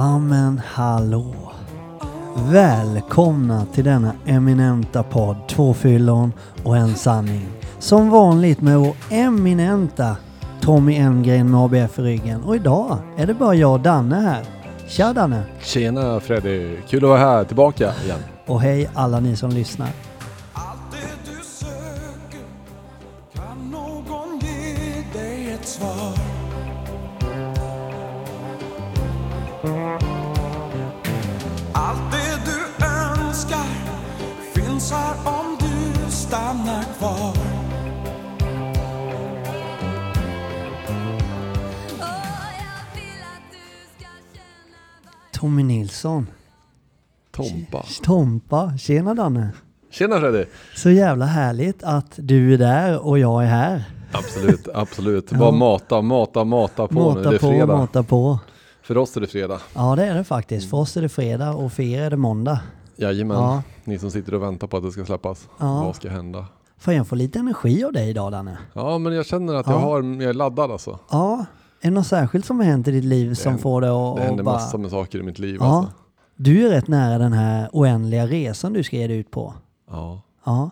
Amen hallå! Välkomna till denna eminenta podd Två fyllon och en sanning. Som vanligt med vår eminenta Tommy Emgren med ABF i ryggen. Och idag är det bara jag och Danne här. Tja Danne! Tjena Freddy, kul att vara här tillbaka igen. Och hej alla ni som lyssnar. Tompa. Tjena Danne! Tjena Freddy! Så jävla härligt att du är där och jag är här. Absolut, absolut. Ja. Bara mata, mata, mata på nu. Det är Mata på, fredag. mata på. För oss är det fredag. Ja det är det faktiskt. För oss är det fredag och för er är det måndag. Jajamän. Ja. Ni som sitter och väntar på att det ska släppas. Ja. Vad ska hända? Får jag få lite energi av dig idag Danne? Ja, men jag känner att Ja. jag, har, jag är laddad alltså. Ja, är det något särskilt som har hänt i ditt liv som händer- får dig att Det händer bara... massor med saker i mitt liv Ja. alltså. Du är rätt nära den här oändliga resan du ska ge dig ut på. Ja. Ja.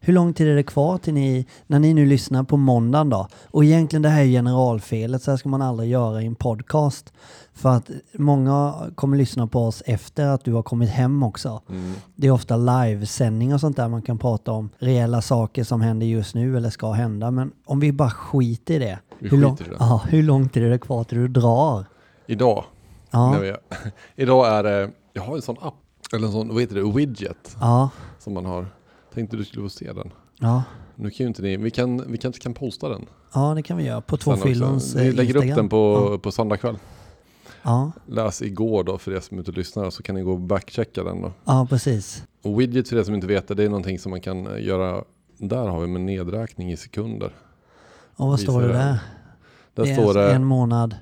Hur lång tid är det kvar till ni, när ni nu lyssnar på måndagen då? Och egentligen det här är generalfelet, så här ska man aldrig göra i en podcast. För att många kommer lyssna på oss efter att du har kommit hem också. Mm. Det är ofta livesändning och sånt där man kan prata om reella saker som händer just nu eller ska hända. Men om vi bara skiter i det. Vi hur, lång, det. Ja, hur lång tid är det kvar till du drar? Idag, Ja, är, idag är det, jag har en sån app, eller en sån, vad heter det, widget ja, som man har. Tänkte du skulle få se den. ja. Nu kan ju inte ni, vi, kan, vi kanske kan posta den. Ja, det kan vi göra på också. Tvåfyllons Vi eh, lägger upp Instagram. den på, på söndag kväll. Ja, Läs igår då för er som och lyssnar så kan ni gå och backchecka den då. ja, precis. Och widget för er som inte vet det, det är någonting som man kan eh, göra. Där har vi med nedräkning i sekunder. Och vad Visar står det där? Där det står alltså det en månad.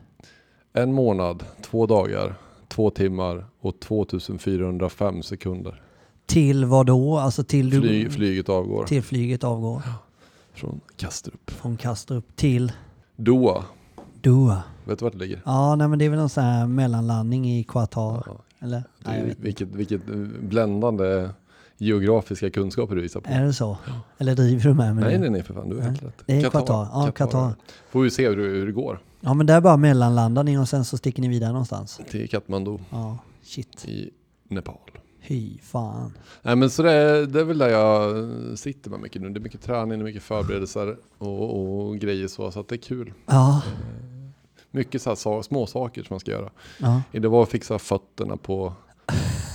en månad, två dagar, två timmar och 2405 sekunder. Till vad då? Alltså till, du, Fly, flyget avgår till flyget avgår från Kastrup. från Kastrup till Doha, Doha. vet du vart det ligger? Ja, nej men det är väl någon sån här mellanlandning i Qatar. Ja, Eller? det Nej, vilket, vilket eh, bländande geografiska kunskaper du visar på. Är det så? Eller driver du med mig Nej, nej, nej för fan, du har helt rätt. Det är Qatar. Ja, Qatar. Får vi se hur, hur det går Ja, men där bara mellanlandar ni och sen så sticker ni vidare någonstans. till Katmandu Ja, shit. i Nepal. Hy fan. Nej men så det är, det är väl där jag sitter med mycket nu. Det är mycket träning, det är mycket förberedelser och, och grejer så. Så att det är kul. Ja, Mycket så här små saker som man ska göra. ja. Det var att fixa fötterna på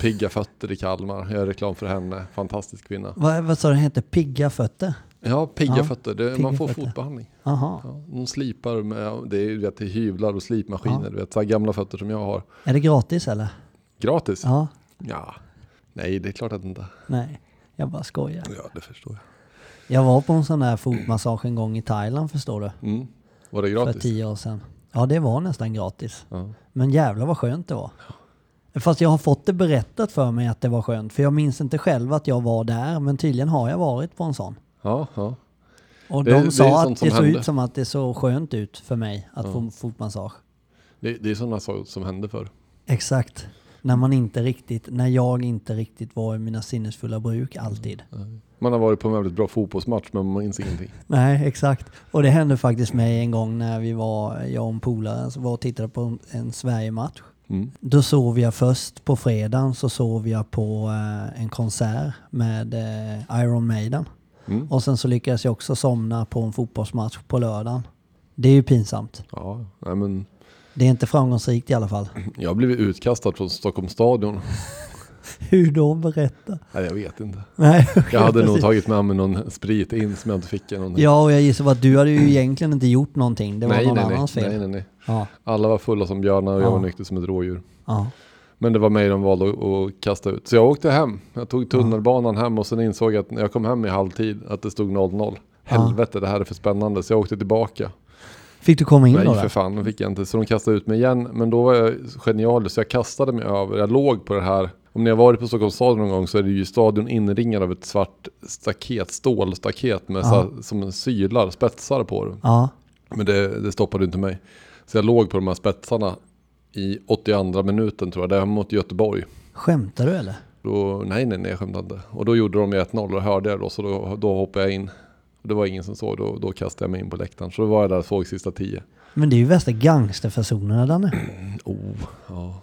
Pigga Fötter i Kalmar. Jag gör reklam för henne. Fantastisk kvinna. Vad, vad sa du hette? Pigga fötter? Ja, Pigga Ja, Fötter. Det, Pigga man får Fötter. fotbehandling. Jaha. Ja, de slipar med, det är, du vet, det är hyvlar och slipmaskiner. Ja. Du vet, så gamla fötter som jag har. Är det gratis eller? Gratis? Ja. Ja. Nej, det är klart att inte. Nej, jag bara skojar. Ja, det förstår jag. Jag var på en sån där fotmassage en gång i Thailand förstår du. Mm. Var det För gratis? tio år sedan. Ja, det var nästan gratis. Ja. Men jävlar vad skönt det var. Fast jag har fått det berättat för mig att det var skönt. För jag minns inte själv att jag var där. Men tydligen har jag varit på en sån. Ja, ja. Och Det- det de är sa att det såg ut som att det såg skönt ut för mig att Ja. få fotmassage. Det, det är sådana saker som hände förr. Exakt. När man inte riktigt, när jag inte riktigt var i mina sinnesfulla bruk alltid. Man har varit på en väldigt bra fotbollsmatch men man minns ingenting. Nej, exakt. Och det hände faktiskt mig en gång när vi var, jag och en polare, var och tittade på en, en Sverige-match. Mm. Då sov jag först på fredagen så sov jag på eh, en konsert med eh, Iron Maiden. Mm. Och sen så lyckades jag också somna på en fotbollsmatch på lördagen. Det är ju pinsamt. Ja, nej men Det är inte framgångsrikt i alla fall. jag blivit utkastad från Stockholms stadion. Hur då? Berätta. Nej, jag vet inte. Nej, Jag hade nog tagit med mig någon sprit in som jag inte fick. Någonting. Ja, och jag gissar på att du hade ju egentligen inte gjort någonting. Det var nej, någon nej, nej, annans fel. nej, nej, nej. Ja, Alla var fulla som björnar och jag Ja. var nykter som ett rådjur. ja. Men det var mig de valde att, kasta ut. Så jag åkte hem. Jag tog tunnelbanan hem och sen insåg jag att när jag kom hem i halvtid att det stod 0-0. Helvete, det här är för spännande. Så jag åkte tillbaka. Fick du komma in Nej då? för där? fan, fick jag inte. Så de kastade ut mig igen. Men då var jag genialisk så jag kastade mig över. Jag låg på det här. Om ni har varit på Stockholms stadion någon gång så är det ju stadion inringad av ett svart staket, stålstaket med Ja. så här, som sylar, spetsar på det. Ja, Men det, det stoppade inte mig. Så jag låg på de här spetsarna i 82 minuten tror jag, det är mot Göteborg. Skämtar du eller? Då, nej, nej, nej, jag skämtar inte. Och då gjorde de ju 1-0 och hörde jag då, så då, då hoppade jag in. Det var ingen som såg, då, då kastade jag mig in på läktaren. Så då var jag där och såg sista tio. Men det är ju värsta gangsterfasonerna Danne. Oh, ja,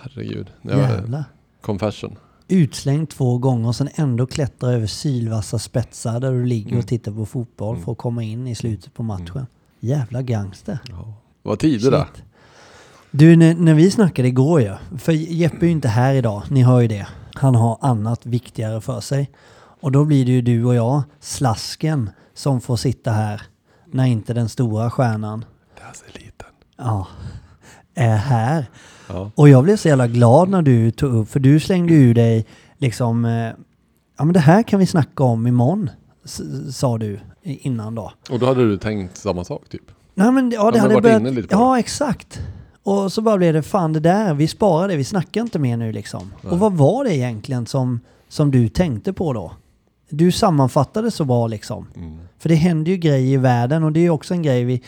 herregud. Jävlar. Confession. Utslängd två gånger och sen ändå klättra över sylvassa spetsar där du ligger Mm. och tittar på fotboll för att komma in i slutet på matchen. Jävla gangster. Ja. Det var tider. Shit. Du, när, när vi snackade igår ju, för Jeppe är ju inte här idag, ni hör ju det. Han har annat viktigare för sig. Och då blir det ju du och jag, slasken, som får sitta här när inte den stora stjärnan That's eliten. ja, är här. Ja. Och jag blev så jävla glad när du tog upp, för du slängde ur dig liksom, eh, ja men det här kan vi snacka om imorgon, sa du innan då. Och då hade du tänkt samma sak typ? Nej men ja, det men hade börjat, ja exakt. Och så bara blev det, fan det där, vi sparar det, vi snackar inte mer nu liksom. Nej. Och vad var det egentligen som, som du tänkte på då? Du sammanfattade så bra liksom. Mm. För det händer ju grejer i världen och det är ju också en grej vi,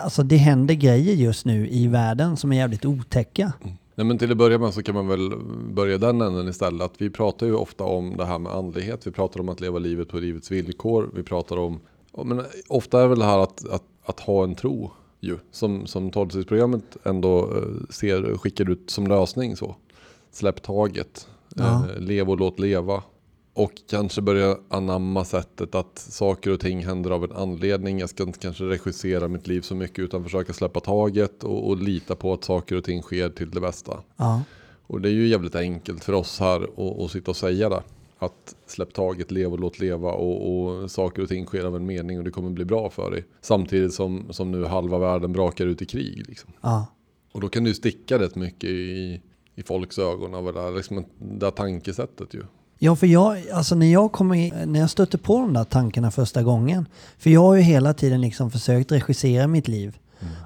alltså det händer grejer just nu i världen som är jävligt otäcka. Nej men till att börja med så kan man väl börja den änden istället. Att vi pratar ju ofta om det här med andlighet. Vi pratar om att leva livet på livets villkor. Vi pratar om, men ofta är väl det här att, att, att ha en tro ju. Som, som tolvstegsprogrammet ändå eh, ser, skickar ut som lösning så. Släpp taget. Ja. Eh, lev och låt leva. Och kanske börja anamma sättet att saker och ting händer av en anledning. Jag ska inte kanske regissera mitt liv så mycket utan försöka släppa taget och, och lita på att saker och ting sker till det bästa. Ja, Och det är ju jävligt enkelt för oss här att, sitta och säga det. Att släpp taget, lev och låt leva och, och saker och ting sker av en mening och det kommer bli bra för dig. Samtidigt som, som nu halva världen brakar ut i krig. Liksom. ja, Och då kan ju sticka rätt mycket i, i folks ögon av det där, liksom, det där tankesättet ju. Ja, för jag, alltså när jag kom i, när jag stötte på de där tankarna första gången, för jag har ju hela tiden liksom försökt regissera mitt liv.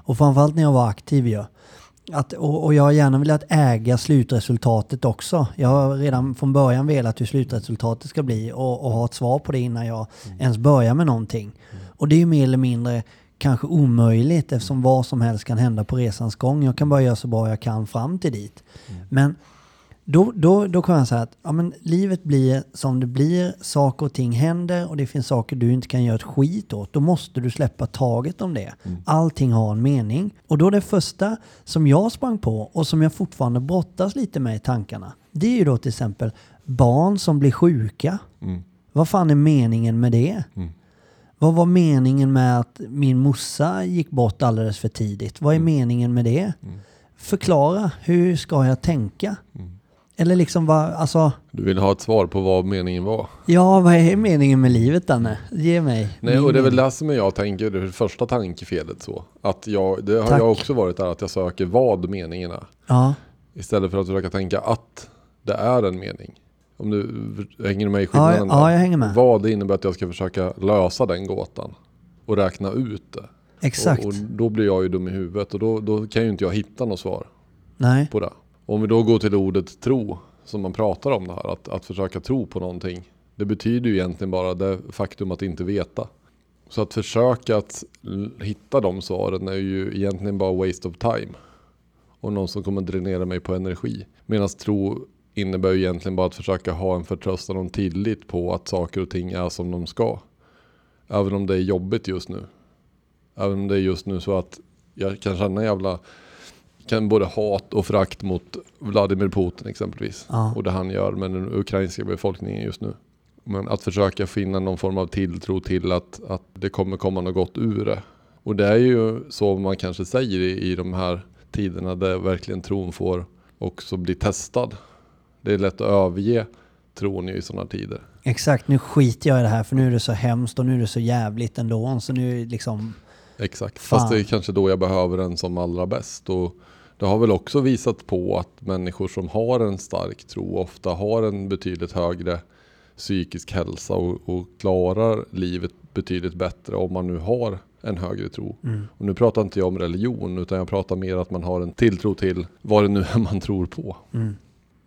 Och framförallt när jag var aktiv ju. Att, och, och jag har gärna velat äga slutresultatet också. Jag har redan från början velat hur slutresultatet ska bli och, och ha ett svar på det innan jag ens börjar med någonting. Och det är ju mer eller mindre kanske omöjligt eftersom vad som helst kan hända på resans gång. Jag kan bara göra så bra jag kan fram till dit. Men då, då, då kan jag säga att ja, men livet blir som det blir, saker och ting händer och det finns saker du inte kan göra ett skit åt. Då måste du släppa taget om det. Allting har en mening. Och då det första som jag sprang på och som jag fortfarande brottas lite med i tankarna, det är ju då till exempel barn som blir sjuka. Mm. Vad fan är meningen med det? Mm. Vad var meningen med att min morsa gick bort alldeles för tidigt? Vad är meningen med det? Mm. Förklara, hur ska jag tänka? Mm. Eller liksom vad, alltså, Du vill ha ett svar på vad meningen var. ja vad är meningen med livet Danne? Ge mig. Nej, och det är väl det som jag tänker, det det första tankefelet så. Att jag, det har Tack. jag också varit där, att jag söker vad meningen är. Ja, Istället för att försöka tänka att det är en mening. Om du hänger du med i ja, skillnaden ja, där? jag hänger med. Vad det innebär att jag ska försöka lösa den gåtan. Och räkna ut det. Exakt. Och, och då blir jag ju dum i huvudet och då, då kan ju inte jag hitta något svar Nej, på det. Om vi då går till ordet tro, som man pratar om det här, att, att försöka tro på någonting. Det betyder ju egentligen bara det faktum att inte veta. Så att försöka att hitta de svaren är ju egentligen bara waste of time. Och någon som kommer dränera mig på energi. Medan tro innebär ju egentligen bara att försöka ha en förtröstan och tillit på att saker och ting är som de ska. Även om det är jobbigt just nu. Även om det är just nu så att jag kan känna jävla kan både hat och frakt mot Vladimir Putin exempelvis. Ja. Och det han gör med den ukrainska befolkningen just nu. Men att försöka finna någon form av tilltro till att, att det kommer komma något gott ur det. Och det är ju så man kanske säger i, i de här tiderna där verkligen tron får också bli testad. Det är lätt att överge tron ju i sådana tider. exakt. Nu skiter jag i det här för nu är det så hemskt och nu är det så jävligt ändå. Så nu liksom, Exakt, Fan. fast det är kanske då jag behöver den som allra bäst. Och det har väl också visat på att människor som har en stark tro ofta har en betydligt högre psykisk hälsa och, och klarar livet betydligt bättre om man nu har en högre tro. mm. Och nu pratar inte jag om religion utan jag pratar mer att man har en tilltro till vad det nu är man tror på. Mm.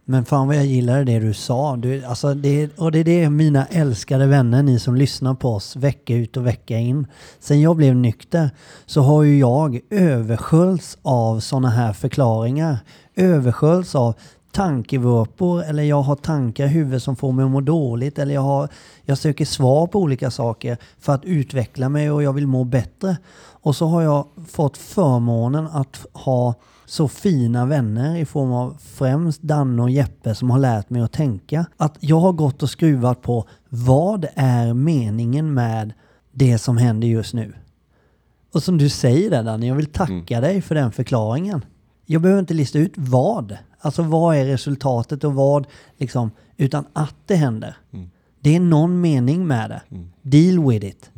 Men fan vad jag gillade det du sa. Du, alltså det, och det är det mina älskade vänner, ni som lyssnar på oss vecka ut och vecka in. Sen jag blev nykter så har ju jag översköljts av sådana här förklaringar. Översköljts av tankevurpor eller jag har tankar i huvudet som får mig att må dåligt eller jag, har, jag söker svar på olika saker för att utveckla mig och jag vill må bättre. Och så har jag fått förmånen att ha så fina vänner i form av främst Danne och Jeppe som har lärt mig att tänka. Att jag har gått och skruvat på vad är meningen med det som händer just nu? Och som du säger där Danne, jag vill tacka dig för den förklaringen. Jag behöver inte lista ut vad. Alltså vad är resultatet och vad, liksom, utan att det händer. Det är någon mening med det. Deal with it.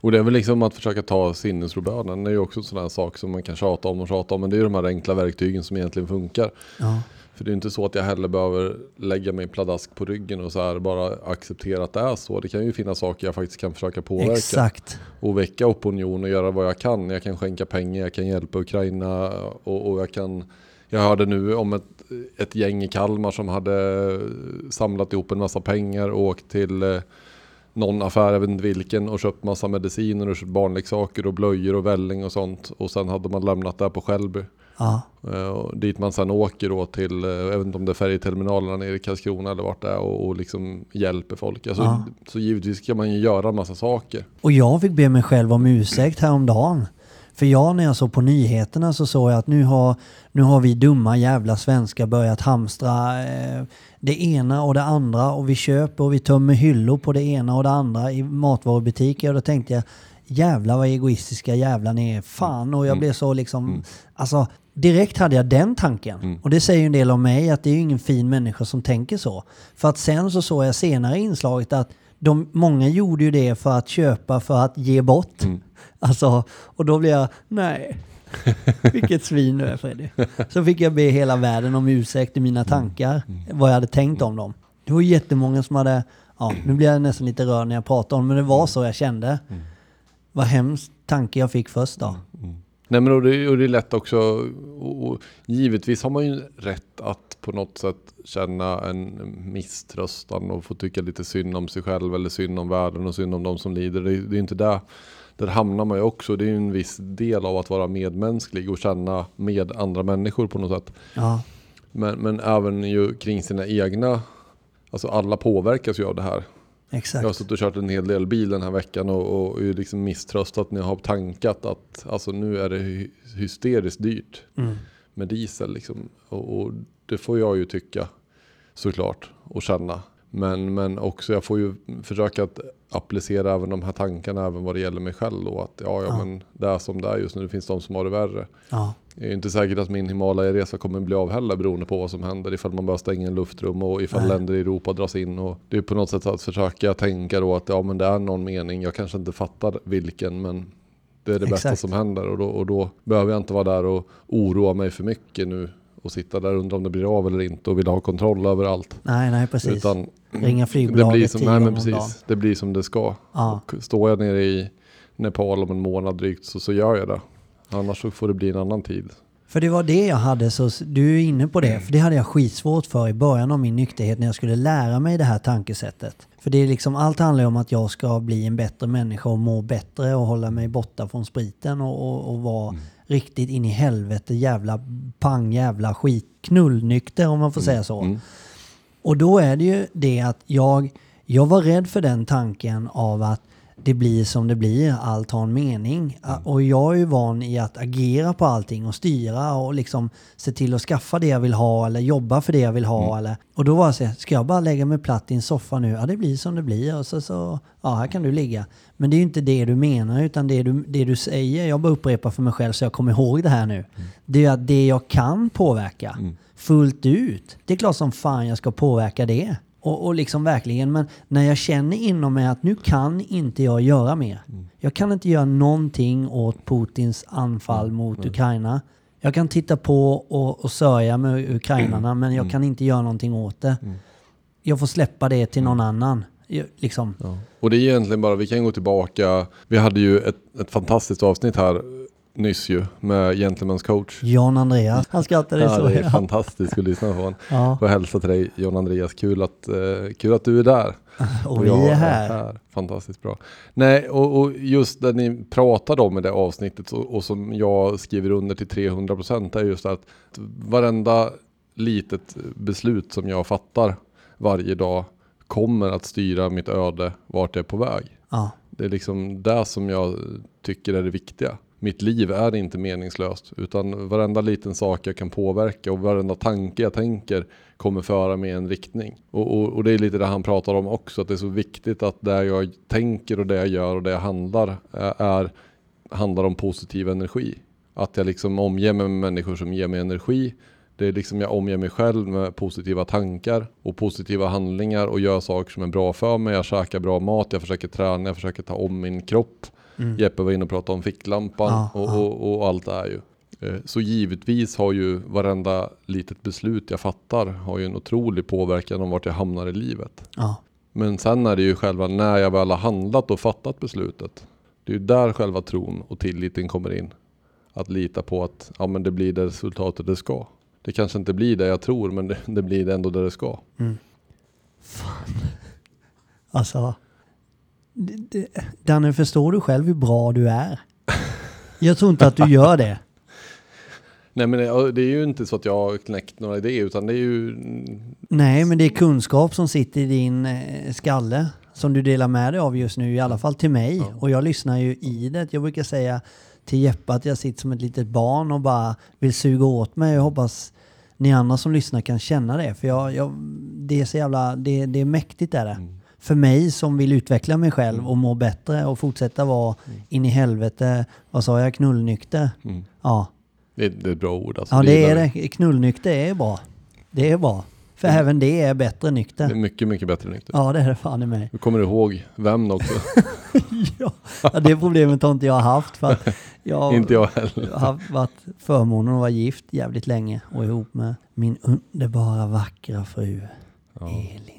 Och det är väl liksom att försöka ta sinnesrobönen. Det är ju också en sån här sak som man kan tjata om och tjata om. Men det är ju de här enkla verktygen som egentligen funkar. Ja. För det är inte så att jag heller behöver lägga mig pladask på ryggen och så här bara acceptera att det är så. Det kan ju finnas saker jag faktiskt kan försöka påverka. Exakt. Och väcka opinion och göra vad jag kan. Jag kan skänka pengar, jag kan hjälpa Ukraina och, och jag kan... Jag hörde nu om ett, ett gäng i Kalmar som hade samlat ihop en massa pengar och åkt till eh, någon affär, jag vet inte vilken, och köpt massa mediciner och köpt barnleksaker och blöjor och välling och sånt. Och sen hade man lämnat det på Skälby. Ja. Och dit man sen åker då till, eh, jag vet inte om det är färjeterminalerna nere i Karlskrona eller vart det är och, och liksom hjälper folk. Alltså, Ja. Så givetvis kan man ju göra massa saker. Och jag fick be mig själv om ursäkt häromdagen. För jag när jag såg på nyheterna så såg jag att nu har, nu har vi dumma jävla svenskar börjat hamstra eh, det ena och det andra och vi köper och vi tömmer hyllor på det ena och det andra i matvarubutiker och då tänkte jag jävlar vad egoistiska jävlar ni är. Fan och jag blev så liksom, alltså direkt hade jag den tanken. Och det säger ju en del om mig att det är ju ingen fin människa som tänker så. För att sen så såg jag senare i inslaget att de, många gjorde ju det för att köpa, för att ge bort. Alltså, och då blev jag, nej, vilket svin du är Freddy. Så fick jag be hela världen om ursäkt i mina tankar, vad jag hade tänkt om dem. Det var jättemånga som hade, ja, nu blir jag nästan lite rörd när jag pratar om det, men det var så jag kände. Vad hemskt tanke jag fick först då. Nej men och det, och det är lätt också, och, och, givetvis har man ju rätt att på något sätt känna en misströstan och få tycka lite synd om sig själv eller synd om världen och synd om de som lider. Det, det är inte där, där hamnar man ju också. Det är ju en viss del av att vara medmänsklig och känna med andra människor på något sätt. Ja, Men, men även ju kring sina egna, alltså alla påverkas ju av det här. exakt. Jag har suttit och kört en hel del bil den här veckan och, och liksom misströstat när jag har tankat att alltså nu är det hy- hysteriskt dyrt Mm. med diesel. Liksom. Och, och det får jag ju tycka såklart och känna. Men, men också jag får ju försöka att applicera även de här tankarna även vad det gäller mig själv. Och att ja, ja, Ja. men det är som det är just nu. Det finns de som har det värre. Ja, Det är inte säkert att min Himalaya-resa kommer bli av heller beroende på vad som händer. Ifall man bara stänger en luftrum och ifall Nej. länder i Europa dras in. Och det är på något sätt att försöka tänka då att ja men det är någon mening. Jag kanske inte fattar vilken men det är det bästa Exakt. som händer. Och då, och då behöver jag inte vara där och oroa mig för mycket nu. Och sitta där och undra om det blir av eller inte och vilja ha kontroll över allt. nej, nej precis. Utan Ringa det flygbolaget blir som, nej, men om dagen. precis, det blir som det ska. Ja. Och står jag nere i Nepal om en månad drygt så, så gör jag det. Annars så får det bli en annan tid. För det var det jag hade, så du är inne på Mm. det, för det hade jag skitsvårt för i början av min nykterhet när jag skulle lära mig det här tankesättet. För det är liksom, allt handlar om att jag ska bli en bättre människa och må bättre och hålla mig borta från spriten och, och, och vara Mm. Riktigt in i helvete jävla pang jävla skit knullnykter om man får säga så. Mm. Och då är det ju det att jag, jag var rädd för den tanken av att det blir som det blir, allt har en mening. Mm. Och jag är ju van i att agera på allting och styra och liksom se till att skaffa det jag vill ha eller jobba för det jag vill ha. Mm. Eller, och då var jag så här, ska jag bara lägga mig platt i en soffa nu? Ja, det blir som det blir och så, så ja, här kan du ligga. Men det är ju inte det du menar utan det du, det du säger, jag bara upprepar för mig själv så jag kommer ihåg det här nu. Det är att det jag kan påverka fullt ut, det är klart som fan jag ska påverka det. Och, och liksom verkligen, men när jag känner inom mig att nu kan inte jag göra mer. Jag kan inte göra någonting åt Putins anfall mot Ukraina. Jag kan titta på och, och sörja med ukrainarna, men jag kan inte göra någonting åt det. Jag får släppa det till någon annan. Liksom. Och det är egentligen bara, vi kan gå tillbaka. Vi hade ju ett, ett fantastiskt avsnitt här nyss ju med Gentlemen's coach. John Andreas, han skrattade Ja, så. det är Ja. fantastiskt att lyssna på honom. Ja. Och hälsa till dig John Andreas, kul att, eh, kul att du är där. Och vi jag är här. Fantastiskt bra. Nej, och, och just det ni pratade om i det avsnittet och, och som jag skriver under till 300 procent är just att varenda litet beslut som jag fattar varje dag kommer att styra mitt öde vart det är på väg. Ja. Det är liksom det som jag tycker är det viktiga. Mitt liv är inte meningslöst utan varenda liten sak jag kan påverka och varenda tanke jag tänker kommer föra mig i en riktning. Och, och, och det är lite det han pratar om också, att det är så viktigt att det jag tänker och det jag gör och det jag handlar är, handlar om positiv energi. Att jag liksom omger mig med människor som ger mig energi. Det är liksom jag omger mig själv med positiva tankar och positiva handlingar och gör saker som är bra för mig. Jag käkar bra mat, jag försöker träna, jag försöker ta om min kropp. Mm. Jeppe var inne och pratade om ficklampan Ja, och, ja. och, och allt det här ju. Eh, Så givetvis har ju varenda litet beslut jag fattar har ju en otrolig påverkan om vart jag hamnar i livet. Ja. Men sen är det ju själva när jag väl har handlat och fattat beslutet. Det är ju där själva tron och tilliten kommer in. Att lita på att ja, men det blir det resultatet det ska. Det kanske inte blir det jag tror men det, det blir det ändå det det ska. Alltså, det, det, Danne, förstår du själv hur bra du är? Jag tror inte att du gör det. Nej men det, det är ju inte så att jag har knäckt några idéer utan det är ju Nej, men det är kunskap som sitter i din eh, skalle som du delar med dig av just nu, i alla fall till mig. Ja. Och jag lyssnar ju i det. Jag brukar säga till Jeppe att jag sitter som ett litet barn och bara vill suga åt mig. Jag hoppas ni andra som lyssnar kan känna det. För jag, jag, det är så jävla, det, det är mäktigt är det. Mm. För mig som vill utveckla mig själv och må bättre och fortsätta vara in i helvete, vad sa jag, knullnykter. mm, Ja, det, är- det är ett bra ord. Alltså, ja det är det. Knullnykter är bra. Det är bra. För även det är bättre Det nykter. är mycket, mycket bättre nykter. Ja, det är det fan i mig. Du kommer ihåg vem också? ja. det problemet har inte jag haft för att jag inte jag heller. har varit förmånen att vara gift jävligt länge och ihop med min underbara vackra fru Ja, Elin.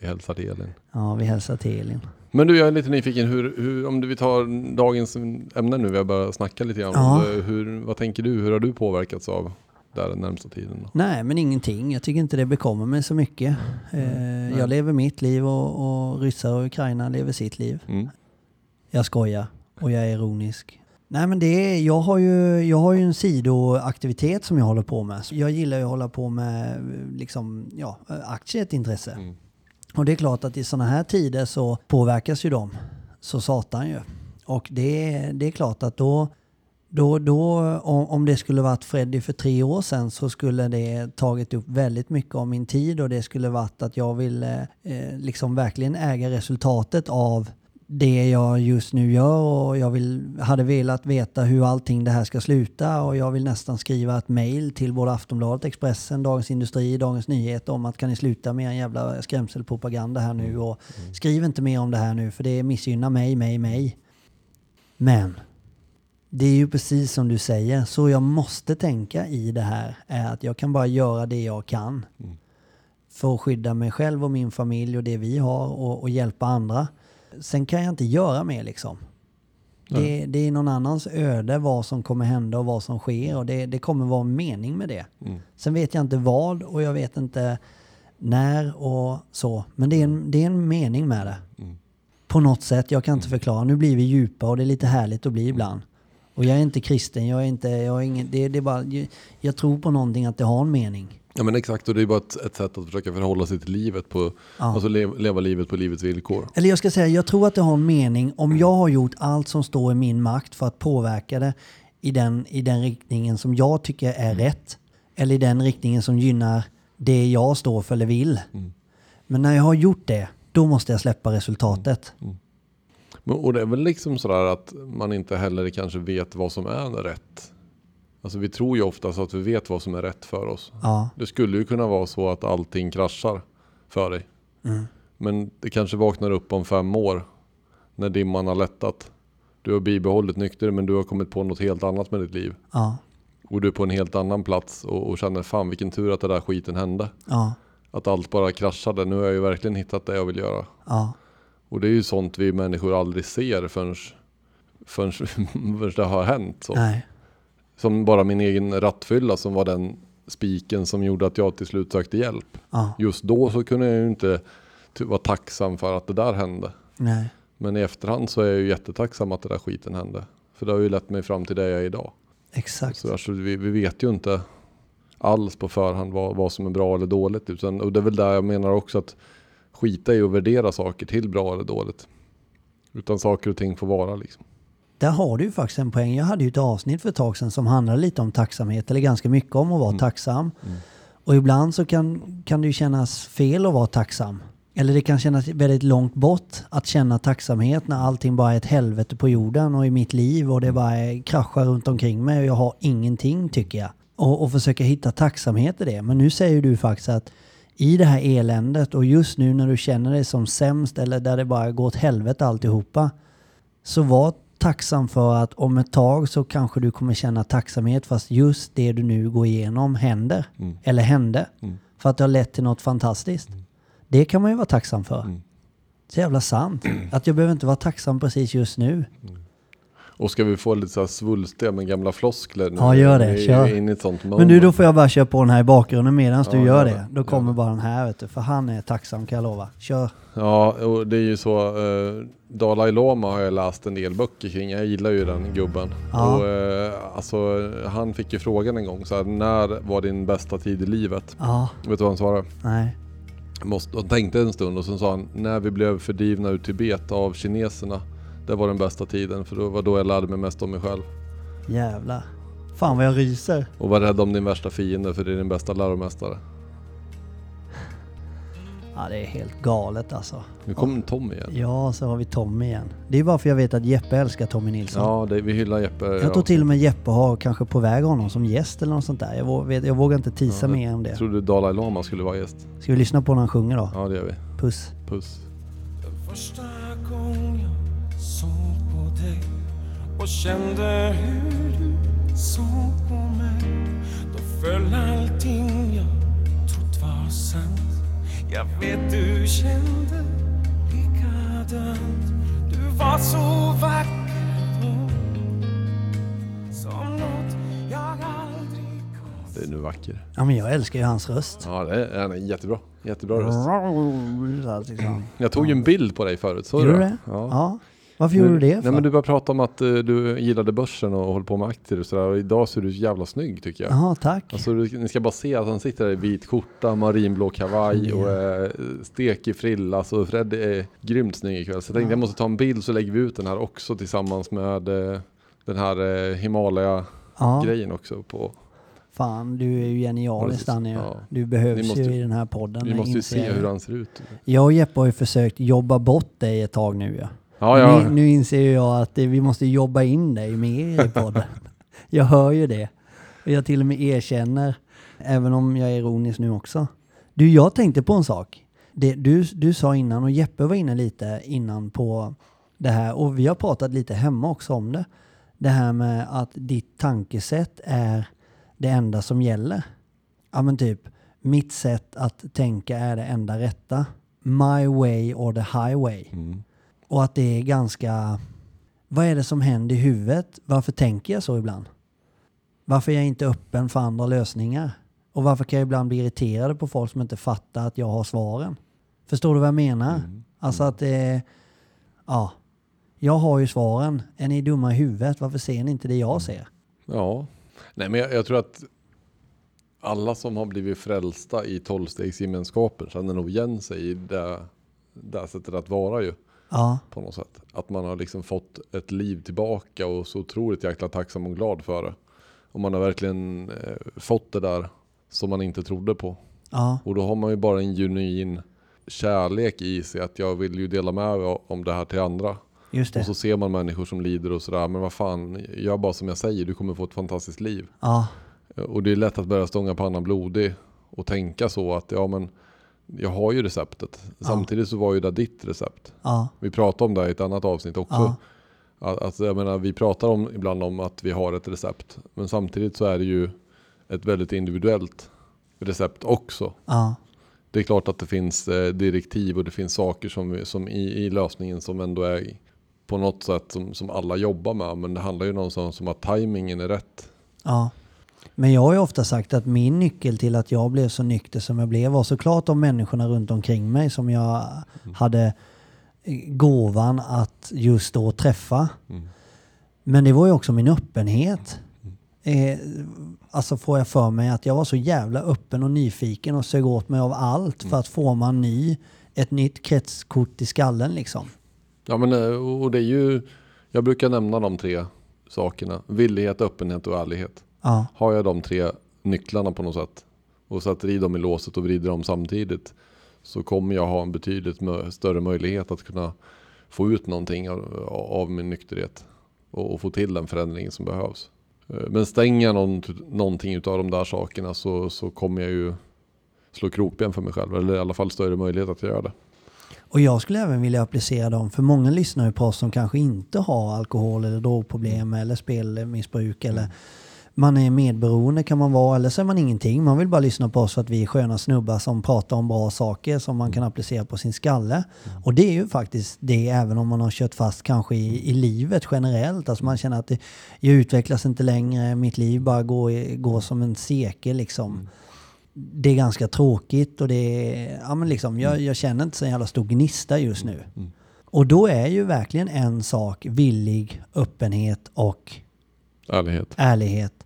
Vi hälsar till Elin. Ja, vi hälsar till Elin. Men du, jag är lite nyfiken. Hur, hur, om du vill ta dagens ämne nu, vi har börjat snacka lite grann Ja. det. Hur, vad tänker du? Hur har du påverkats av där den närmsta tiden? Då? Nej, men ingenting. Jag tycker inte det bekommer mig så mycket. Eh, jag lever mitt liv och, och ryssar och Ukraina lever sitt liv. Mm. Jag skojar och jag är ironisk. Nej men det är, jag har ju, jag har ju en sidoaktivitet som jag håller på med. Jag gillar ju att hålla på med liksom, ja, aktier är ett intresse. Mm. Och det är klart att i sådana här tider så påverkas ju de. Så satan ju. Och det, är- det är klart att då, då, då om, om det skulle varit Freddy för tre år sedan så skulle det tagit upp väldigt mycket av min tid och det skulle varit att jag ville eh, liksom verkligen äga resultatet av det jag just nu gör och jag vill, hade velat veta hur allting det här ska sluta och jag vill nästan skriva ett mail till både Aftonbladet, Expressen, Dagens Industri, Dagens Nyheter om att kan ni sluta med en jävla skrämselpropaganda här nu och skriv inte mer om det här nu för det missgynnar mig, mig, mig. Men det är ju precis som du säger, så jag måste tänka i det här är att jag kan bara göra det jag kan Mm. för att skydda mig själv och min familj och det vi har och, och hjälpa andra. Sen kan jag inte göra mer liksom. Det, det är någon annans öde vad som kommer hända och vad som sker och det, det kommer vara en mening med det. Mm. Sen vet jag inte vad och jag vet inte när och så. Men det är en, det är en mening med det. Mm. På något sätt, jag kan inte förklara. Nu blir vi djupa och det är lite härligt att bli ibland. Och jag är inte kristen, jag är inte, jag är ingen, det, det är bara, jag, jag tror på någonting att det har en mening. Ja men exakt, och det är bara ett, ett sätt att försöka förhålla sig till livet på, Ja. alltså leva, leva livet på livets villkor. Eller jag ska säga, jag tror att det har en mening om jag har gjort allt som står i min makt för att påverka det i den, i den riktningen som jag tycker är rätt. Eller i den riktningen som gynnar det jag står för eller vill. Mm. Men när jag har gjort det, då måste jag släppa resultatet. Men, och det är väl liksom sådär att man inte heller kanske vet vad som är rätt. Alltså vi tror ju oftast att vi vet vad som är rätt för oss. Ja, Det skulle ju kunna vara så att allting kraschar för dig. Mm. Men det kanske vaknar upp om fem år när dimman har lättat. Du har bibehållit nykter men du har kommit på något helt annat med ditt liv. ja, Och du är på en helt annan plats och, och känner fan vilken tur att det där skiten hände. ja, Att allt bara kraschade. Nu har jag ju verkligen hittat det jag vill göra. Och det är ju sånt vi människor aldrig ser förrän, förrän, förrän det har hänt. Så. nej, Som bara min egen rattfylla som var den spiken som gjorde att jag till slut sökte hjälp. Ja, Just då så kunde jag ju inte vara tacksam för att det där hände. nej. Men i efterhand så är jag ju jättetacksam att det där skiten hände. För det har ju lett mig fram till det jag är idag. Exakt. Så alltså, vi, vi vet ju inte alls på förhand vad, vad som är bra eller dåligt. Utan, och det är väl där jag menar också att skita i att värdera saker till bra eller dåligt. Utan saker och ting får vara liksom. Där har du ju faktiskt en poäng. Jag hade ju ett avsnitt för ett tag sedan som handlade lite om tacksamhet, eller ganska mycket om att vara Mm. tacksam. Och ibland så kan, kan det ju kännas fel att vara tacksam. Eller det kan kännas väldigt långt bort att känna tacksamhet när allting bara är ett helvete på jorden och i mitt liv och det bara är kraschar runt omkring mig och jag har ingenting tycker jag. Och, och försöka hitta tacksamhet i det. Men nu säger du faktiskt att i det här eländet och just nu när du känner dig som sämst eller där det bara går åt helvete alltihopa så var tacksam för att om ett tag så kanske du kommer känna tacksamhet fast just det du nu går igenom händer. Mm. Eller hände. Mm. För att det har lett till något fantastiskt. Det kan man ju vara tacksam för. Mm. Så jävla sant. Att jag behöver inte vara tacksam precis just nu. Och ska vi få lite så här svulstiga med gamla floskler nu? Ja, gör det. Kör. inne i ett sånt Men nu då får jag bara köra på den här i bakgrunden medan du Ja, gör gör det. Då kommer det. bara den här vet du. För han är tacksam kan jag lova. Kör. Ja, och det är ju så. Eh, Dalai Lama har jag läst en del böcker kring. Jag gillar ju den gubben. Ja. Och, eh, alltså, han fick ju frågan en gång så här, när var din bästa tid i livet? Ja, Vet du vad han svarade? nej. Måste, han tänkte en stund och sen sa han, när vi blev fördrivna ur Tibet av kineserna. Det var den bästa tiden för det var då jag lärde mig mest om mig själv. Jävlar. Fan vad jag ryser. Och var rädd om din värsta fiende för det är din bästa läromästare. Ja, det är helt galet alltså. Nu kommer Tom igen. Ja, så har vi Tommy igen. Det är bara för jag vet att Jeppe älskar Tommy Nilsson. Ja, det, vi hyllar Jeppe. Jag tror till och med Jeppe har kanske på väg honom som gäst eller något sånt där. Jag, vå- vet, jag vågar inte tisa Ja, mer än det. Jag trodde Dalai Lama skulle vara gäst. Ska vi lyssna på när han sjunger då? Ja, det gör vi. Puss. Puss. Och kände hur du såg på mig Då föll allting jag trott var sant Jag vet du kände likadant Du var så vacker då Som något jag aldrig Det är nu vacker. Ja men jag älskar ju hans röst. Ja, det är, han är jättebra. Jättebra röst. Så här, liksom. Jag tog ju en bild på dig förut, såg Gjorde du det? det? Ja. Ja. Varför gjorde du det för? Nej men du började prata om att eh, du gillade börsen och håller på med aktier och sådär. Och idag ser du så jävla snygg tycker jag. Jaha, tack. Alltså du, ni ska bara se att han sitter där i vit skjorta, marinblå kavaj och eh, stekig frilla. Alltså Fred är grymt snygg ikväll. Så jag tänkte jag måste ta en bild så lägger vi ut den här också tillsammans med eh, den här Himalaya-grejen också. På. fan du är ju genialisk. Danny. Ja. Du behövs måste- ju i den här podden. Vi måste ju se hur han ser ut. Jag och Jeppe har ju försökt jobba bort dig ett tag nu ja. Ja, ja. Nu, nu inser jag att vi måste jobba in dig mer i podden. jag hör ju det. Och jag till och med erkänner, även om jag är ironisk nu också. Du, jag tänkte på en sak. Det, du, du sa innan, och Jeppe var inne lite innan på det här, och vi har pratat lite hemma också om det. Det här med att ditt tankesätt är det enda som gäller. Ja men typ, mitt sätt att tänka är det enda rätta. My way or the highway. Mm. Och att det är ganska... Vad är det som händer i huvudet? Varför tänker jag så ibland? Varför är jag inte öppen för andra lösningar? Och varför kan jag ibland bli irriterad på folk som inte fattar att jag har svaren? Förstår du vad jag menar? Mm. Alltså att det är... Ja. Jag har ju svaren. Är ni dumma i huvudet? Varför ser ni inte det jag ser? Ja, nej men jag, jag tror att alla som har blivit frälsta i tolvstegsgemenskapen känner nog igen sig i det, det sättet att vara ju Ja. på något sätt. Att man har liksom fått ett liv tillbaka och så otroligt jäkla tacksam och glad för det. Och man har verkligen eh, fått det där som man inte trodde på. Ja. Och då har man ju bara en genuin kärlek i sig att jag vill ju dela med mig om det här till andra. Och så ser man människor som lider och sådär, men vad fan, gör bara som jag säger, du kommer få ett fantastiskt liv. Ja. Och det är lätt att börja stånga pannan blodig och tänka så att ja men jag har ju receptet. Samtidigt så var ju det ditt recept. Vi pratade om det i ett annat avsnitt också. Att, att, jag menar, vi pratar om, ibland om att vi har ett recept. Men samtidigt så är det ju ett väldigt individuellt recept också. Ja. Det är klart att det finns eh, direktiv och det finns saker som, som i, i lösningen som ändå är på något sätt som, som alla jobbar med. Men det handlar ju någonstans om att tajmingen är rätt. Ja. Men jag har ju ofta sagt att min nyckel till att jag blev så nykter som jag blev var såklart de människorna runt omkring mig som jag hade eh, gåvan att just då träffa. Mm. Men det var ju också min öppenhet. Eh, alltså får jag för mig att jag var så jävla öppen och nyfiken och sög åt mig av allt för att forma en ny, ett nytt kretskort i skallen liksom. Ja men eh, och det är ju, jag brukar nämna de tre sakerna. Villighet, öppenhet och ärlighet. Ja, Har jag de tre nycklarna på något sätt och sätter i dem i låset och vrider dem samtidigt så kommer jag ha en betydligt större möjlighet att kunna få ut någonting av, av min nykterhet och, och få till den förändringen som behövs. Eh, Men stänger jag någon, någonting av de där sakerna så, så kommer jag ju slå krokben för mig själv eller i alla fall större möjlighet att göra det. Och jag skulle även vilja applicera dem, för många lyssnar ju på oss som kanske inte har alkohol eller drogproblem eller spelmissbruk eller man är medberoende kan man vara eller så är man ingenting. Man vill bara lyssna på oss för att vi är sköna snubbar som pratar om bra saker som man kan applicera på sin skalle. Och det är ju faktiskt det även om man har kört fast kanske i, i livet generellt. Alltså man känner att det, jag utvecklas inte längre, mitt liv bara går, går som en cirkel liksom det är ganska tråkigt och det är, ja men liksom, jag, jag känner inte så jävla stor gnista just nu. Och då är ju verkligen en sak villig, öppenhet och Ärlighet. ärlighet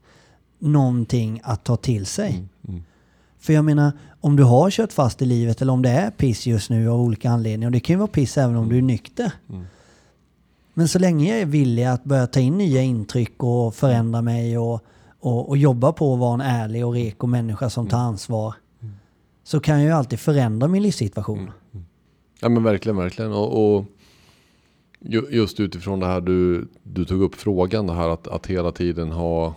någonting att ta till sig. Mm. För jag menar, om du har kört fast i livet eller om det är piss just nu av olika anledningar, och det kan ju vara piss även om du är nykter. Mm. Men så länge jag är villig att börja ta in nya intryck och förändra mig och, och, och jobba på att vara en ärlig och reko människa som tar ansvar, så kan jag ju alltid förändra min livssituation. Ja men verkligen, verkligen. Och, och ju- just utifrån det här du, du tog upp frågan, det här att, att hela tiden ha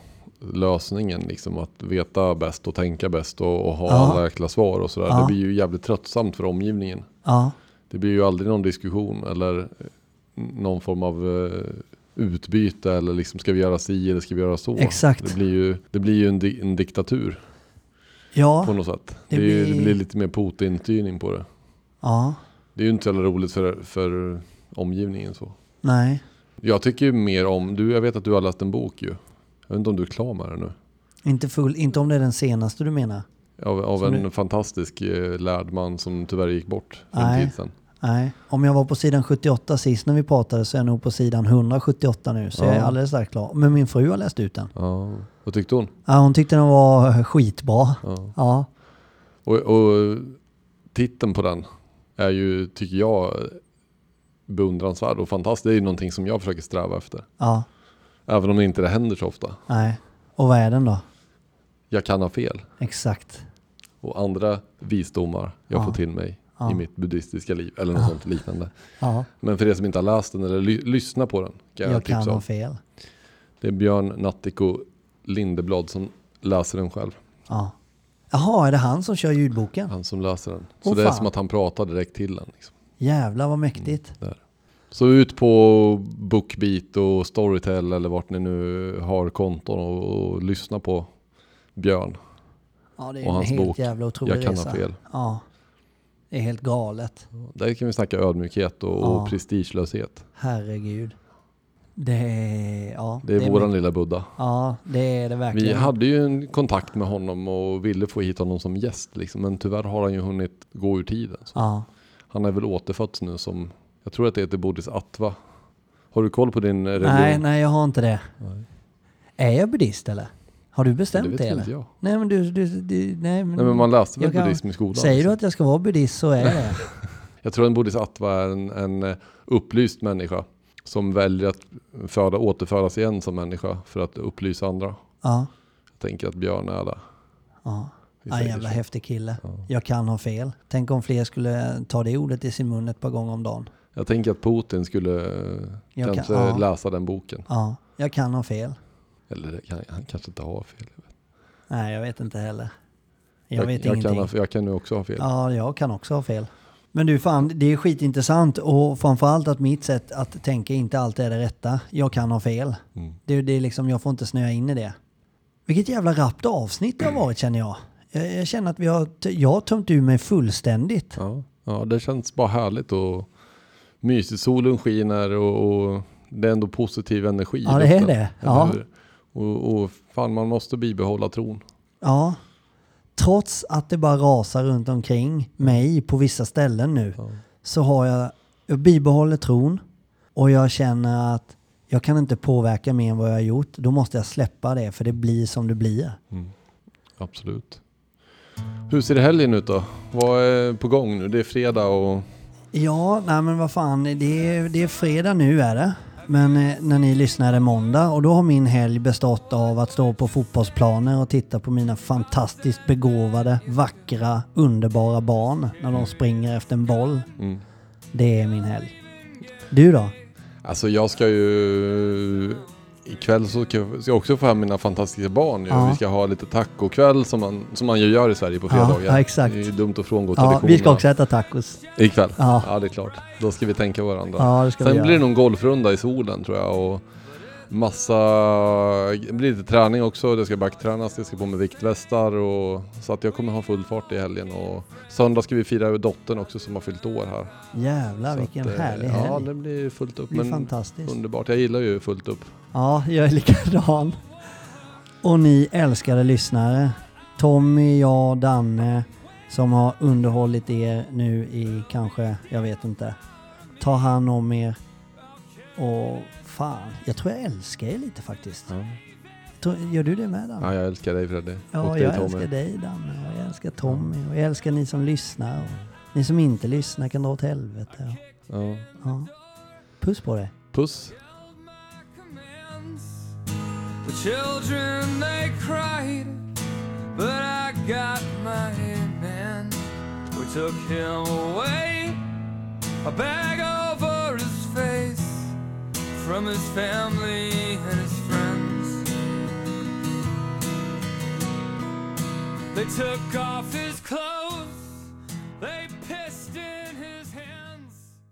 lösningen, liksom att veta bäst och tänka bäst och, och ha Ja. alla jäkla svar och sådär. Ja. Det blir ju jävligt tröttsamt för omgivningen. Ja, Det blir ju aldrig någon diskussion eller eh, någon form av eh, utbyte eller liksom ska vi göra si eller ska vi göra så. Exakt. Det blir ju, det blir ju en, di, en diktatur på ja, något sätt. det Det, är ju, det blir- blir lite mer Putin-styrning på det. ja, Det är ju inte så jävla roligt för, för omgivningen så. nej. Jag tycker ju mer om, du, jag vet att du har läst en bok ju. Jag vet inte om du är klar med den nu. Inte, full, inte om det är den senaste du menar. Av, av en du- fantastisk eh, lärd man som tyvärr gick bort för en tid sedan. Nej, om jag var på sidan 78 sist när vi pratade så är jag nog på sidan 178 nu. Så Ja. jag är alldeles strax klar. Men min fru har läst ut den. Ja, vad tyckte hon? Ja, hon tyckte den var skitbra. Ja. Ja, Och, och titeln på den är ju, tycker jag, beundransvärd och fantastisk. Det är ju någonting som jag försöker sträva efter. ja, Även om det inte händer så ofta. nej. Och vad är den då? Jag kan ha fel. Exakt. Och andra visdomar jag Ja. får till mig Ja. i mitt buddhistiska liv. Eller något sånt liknande. Ja, Men för er som inte har läst den eller ly- lyssnar på den. Kan jag, jag kan ha fel. Det är Björn Nattiko Lindeblad som läser den själv. Ja. Jaha, är det han som kör ljudboken? Han som läser den. Så Åh, det är fan. som att han pratar direkt till den. Liksom. Jävlar vad mäktigt. Där. Så ut på Bookbeat och Storytel eller vart ni nu har konton och, och lyssna på Björn. Ja, det är Och en hans helt bok, jävla otrolig Jag kan resa. ha fel. Ja. Det är helt galet. Där kan vi snacka ödmjukhet och, Ja. och prestigelöshet. Herregud. Det är... Ja, Det är våran mäktigt. lilla Buddha. Ja, det är det Vi verkligen. hade ju en kontakt med honom och ville få hit honom som gäst. Liksom. Men tyvärr har han ju hunnit gå ur tiden. Ja. Han är väl återfötts nu som, jag tror att det heter Bodhisattva. Har du koll på din religion? Nej, nej jag har inte det. Nej. Är jag buddhist eller? Har du bestämt det vet det, eller? inte jag. Nej men du, du, du nej, men, Nej men man läste väl jag kan- buddhism i skolan? Säger du liksom. att jag ska vara buddhist så är det. Jag tror en bodhisattva är en, en eh, upplyst människa som väljer att föda, återfödas igen som människa för att upplysa andra. Ja. Jag tänker att Björn är det. ja. Ja, en jävla häftig kille. Ja. Jag kan ha fel. Tänk om fler skulle ta det ordet i sin mun ett par gånger om dagen. Jag tänker att Putin skulle eh, Jag kan- kanske ja. läsa den boken. Ja, jag kan ha fel. Eller kan, han kanske inte har fel. Jag. Nej, jag vet inte heller. Jag, vet jag, ingenting. kan, jag kan ju också ha fel. Ja, jag kan också ha fel. Men du, fan, det är skitintressant och framförallt att mitt sätt att tänka inte alltid är det rätta. Jag kan ha fel. Mm. Det, det är liksom, jag får inte snöa in i det. Vilket jävla rappt avsnitt det har varit känner jag. Jag, jag känner att vi har, jag har tömt ur mig fullständigt. Ja, ja, det känns bara härligt och mysigt. Solen skiner och, och det är ändå positiv energi. Ja, det är det. Ja. Och, och fan, man måste bibehålla tron. Ja. Trots att det bara rasar runt omkring mig på vissa ställen nu Ja. så har jag, jag bibehåller tron och jag känner att jag kan inte påverka mer än vad jag har gjort. Då måste jag släppa det för det blir som det blir. Mm. Absolut. Hur ser det helgen ut då? Vad är på gång nu? Det är fredag och... Ja, nej men vad fan, det är, det är fredag nu är det. Men eh, när ni lyssnar är det måndag och då har min helg bestått av att stå på fotbollsplaner och titta på mina fantastiskt begåvade, vackra, underbara barn när de springer efter en boll. Mm. Det är min helg. Du då? Alltså jag ska ju... Ikväll så ska jag också få hem mina fantastiska barn. Ja. Vi ska ha lite tacokväll som man, som man ju gör i Sverige på fredagar. ja, exakt. Det är ju dumt att frångå Ja, traditionerna. vi ska också äta tacos. Ikväll? Ja. Ja. det är klart. Då ska vi tänka varandra. Ja, det ska vi Sen göra. blir det någon golfrunda i solen tror jag och massa, det blir lite träning också, det ska backtränas, det ska på med viktvästar och så att jag kommer ha full fart i helgen och söndag ska vi fira dottern också som har fyllt år här. Jävlar Så vilken att, eh, härlig Ja, helg. det blir fullt upp Det blir men fantastiskt. underbart. Jag gillar ju fullt upp. Ja, jag är likadan. Och ni älskade lyssnare. Tommy, jag, Danne som har underhållit er nu i kanske, jag vet inte. Ta hand om er. Och fan, jag tror jag älskar er lite faktiskt. Ja, Gör du det med Danne? ja jag älskar dig Freddy. Ja, Och dig, jag Tommy. älskar dig Danne och jag älskar Tommy och jag älskar ni som lyssnar. Och ni som inte lyssnar kan dra åt helvete. Ja. Ja. Puss på dig. Puss! The children they cried, but I got my man. We took him away, a bag face, from his family and his friends. They took off his clothes.